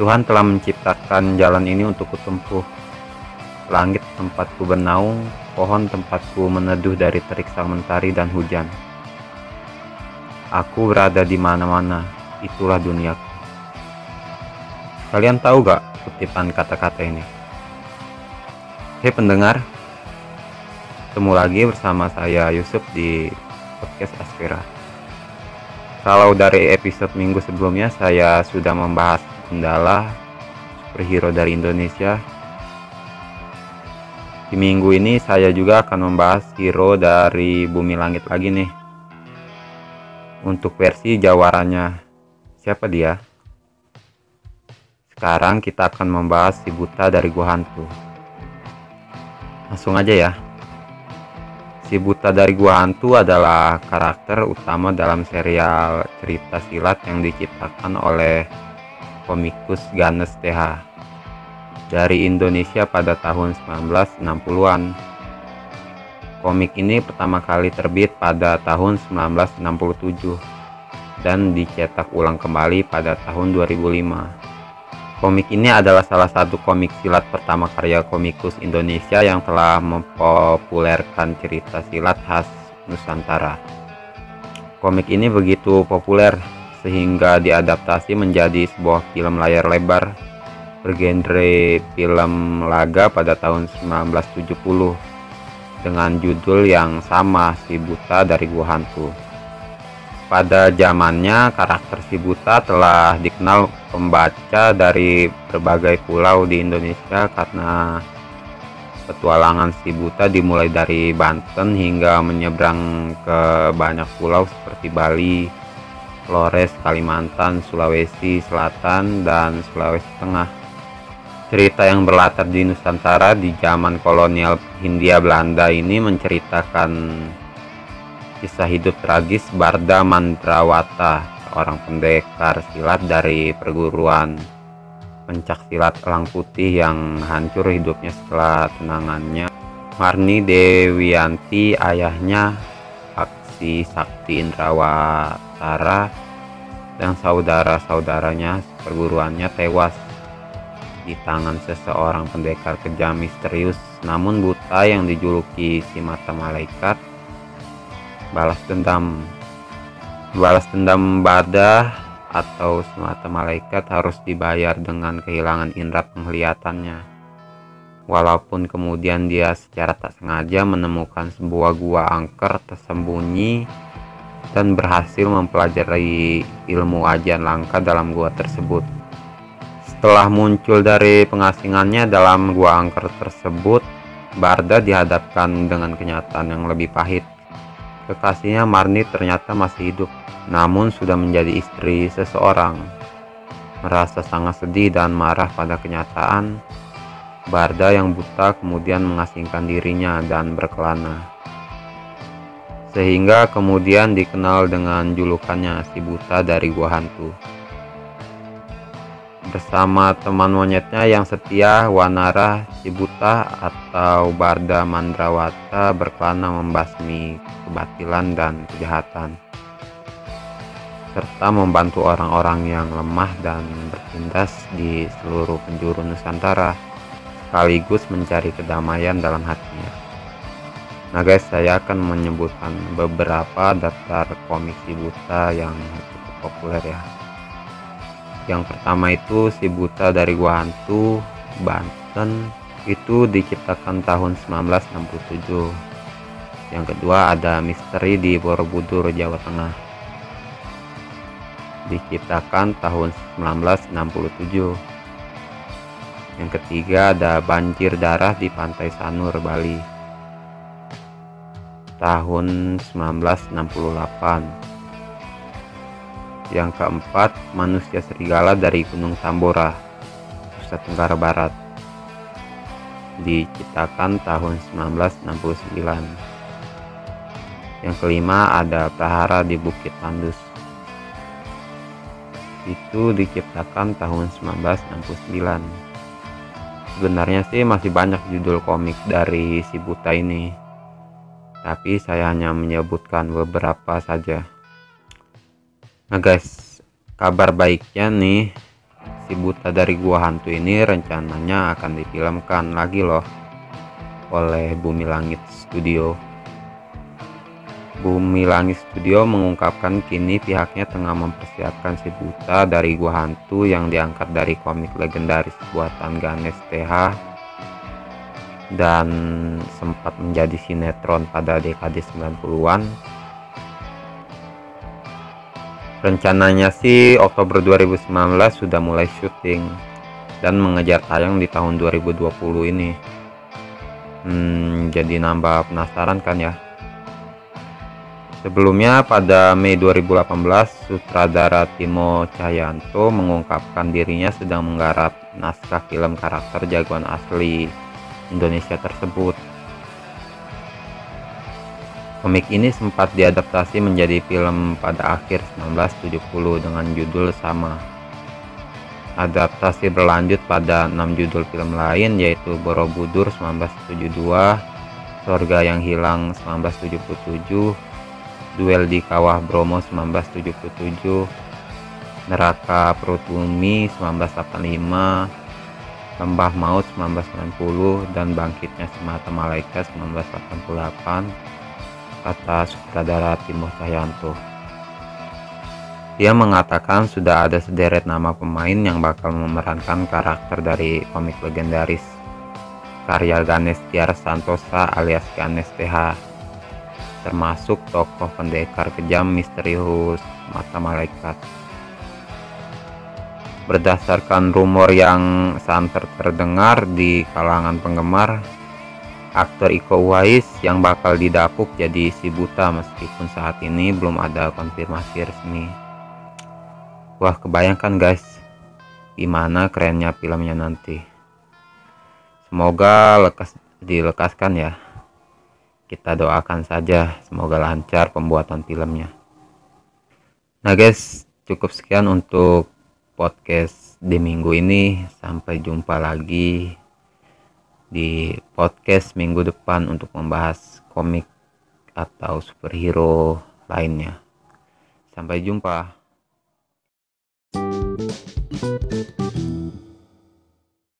Tuhan telah menciptakan jalan ini untuk kutempuh. Langit tempatku bernaung, pohon tempatku meneduh dari terik sang mentari dan hujan. Aku berada di mana-mana, itulah duniaku. Kalian tahu gak kutipan kata-kata ini? Hei pendengar, ketemu lagi bersama saya Yusuf di podcast Aspira. Kalau dari episode minggu sebelumnya saya sudah membahas Gundala, superhero dari Indonesia. Di minggu ini saya juga akan membahas hero dari Bumi Langit lagi nih. Untuk versi jawarannya, siapa dia? Sekarang kita akan membahas si buta dari gua hantu. Langsung aja ya. Si buta dari gua hantu adalah karakter utama dalam serial cerita silat yang diciptakan oleh komikus Ganes TH dari Indonesia pada tahun 1960-an. Komik ini pertama kali terbit pada tahun 1967 dan dicetak ulang kembali pada tahun 2005. Komik ini adalah salah satu komik silat pertama karya komikus Indonesia yang telah mempopulerkan cerita silat khas Nusantara. Komik ini begitu populer sehingga diadaptasi menjadi sebuah film layar lebar bergenre film laga pada tahun 1970 dengan judul yang sama si buta dari gua hantu. Pada zamannya karakter si buta telah dikenal pembaca dari berbagai pulau di Indonesia karena petualangan si buta dimulai dari Banten hingga menyeberang ke banyak pulau seperti Bali, Flores, Kalimantan, Sulawesi Selatan, dan Sulawesi Tengah cerita yang berlatar di Nusantara di zaman kolonial Hindia Belanda ini menceritakan kisah hidup tragis Barda Mandrawata, seorang pendekar silat dari perguruan pencak silat Elang Putih yang hancur hidupnya setelah tenangannya. Marni Dewianti, ayahnya Aksi Sakti Indrawatara dan saudara-saudaranya perguruannya tewas di tangan seseorang pendekar kejam misterius. Namun buta yang dijuluki si mata malaikat balas dendam. Balas dendam badah atau semata malaikat harus dibayar dengan kehilangan indera penglihatannya walaupun kemudian dia secara tak sengaja menemukan sebuah gua angker tersembunyi dan berhasil mempelajari ilmu ajian langka dalam gua tersebut setelah muncul dari pengasingannya dalam gua angker tersebut, Barda dihadapkan dengan kenyataan yang lebih pahit. Kekasihnya Marni ternyata masih hidup, namun sudah menjadi istri seseorang. Merasa sangat sedih dan marah pada kenyataan, Barda yang buta kemudian mengasingkan dirinya dan berkelana. Sehingga kemudian dikenal dengan julukannya si buta dari gua hantu bersama teman monyetnya yang setia Wanara Cibuta atau Barda Mandrawata berkelana membasmi kebatilan dan kejahatan. Serta membantu orang-orang yang lemah dan bertindas di seluruh penjuru Nusantara sekaligus mencari kedamaian dalam hatinya. Nah guys, saya akan menyebutkan beberapa daftar komik Cibuta yang cukup populer ya. Yang pertama itu si buta dari gua hantu Banten itu diciptakan tahun 1967 yang kedua ada misteri di Borobudur Jawa Tengah. Diciptakan tahun 1967 yang ketiga ada banjir darah di pantai Sanur Bali tahun 1968 yang keempat, manusia serigala dari Gunung Tambora, Nusa Tenggara Barat. Diciptakan tahun 1969. Yang kelima ada Prahara di Bukit Tandus. Itu diciptakan tahun 1969. Sebenarnya sih masih banyak judul komik dari si buta ini. Tapi saya hanya menyebutkan beberapa saja. Nah guys, kabar baiknya nih Si Buta dari Gua Hantu ini rencananya akan difilmkan lagi loh oleh Bumi Langit Studio. Bumi Langit Studio mengungkapkan kini pihaknya tengah mempersiapkan si buta dari gua hantu yang diangkat dari komik legendaris buatan Ganes TH dan sempat menjadi sinetron pada dekade 90-an. Rencananya sih Oktober 2019 sudah mulai syuting dan mengejar tayang di tahun 2020 ini. Hmm, jadi nambah penasaran kan ya? Sebelumnya pada Mei 2018, sutradara Timo Cahyanto mengungkapkan dirinya sedang menggarap naskah film karakter jagoan asli Indonesia tersebut. Komik ini sempat diadaptasi menjadi film pada akhir 1970 dengan judul sama. Adaptasi berlanjut pada enam judul film lain yaitu Borobudur 1972, Sorga yang Hilang 1977, Duel di Kawah Bromo 1977, Neraka Perut Bumi 1985, Lembah Maut 1990, dan Bangkitnya Semata Malaikat 1988, kata sutradara Timo Cahyanto. Dia mengatakan sudah ada sederet nama pemain yang bakal memerankan karakter dari komik legendaris karya Ganes Tiar Santosa alias Ganes TH termasuk tokoh pendekar kejam misterius mata malaikat. Berdasarkan rumor yang santer terdengar di kalangan penggemar, aktor Iko Uwais yang bakal didapuk jadi si buta meskipun saat ini belum ada konfirmasi resmi. Wah kebayangkan guys, gimana kerennya filmnya nanti. Semoga lekas dilekaskan ya. Kita doakan saja semoga lancar pembuatan filmnya. Nah guys, cukup sekian untuk podcast di minggu ini. Sampai jumpa lagi di podcast minggu depan untuk membahas komik atau superhero lainnya. Sampai jumpa.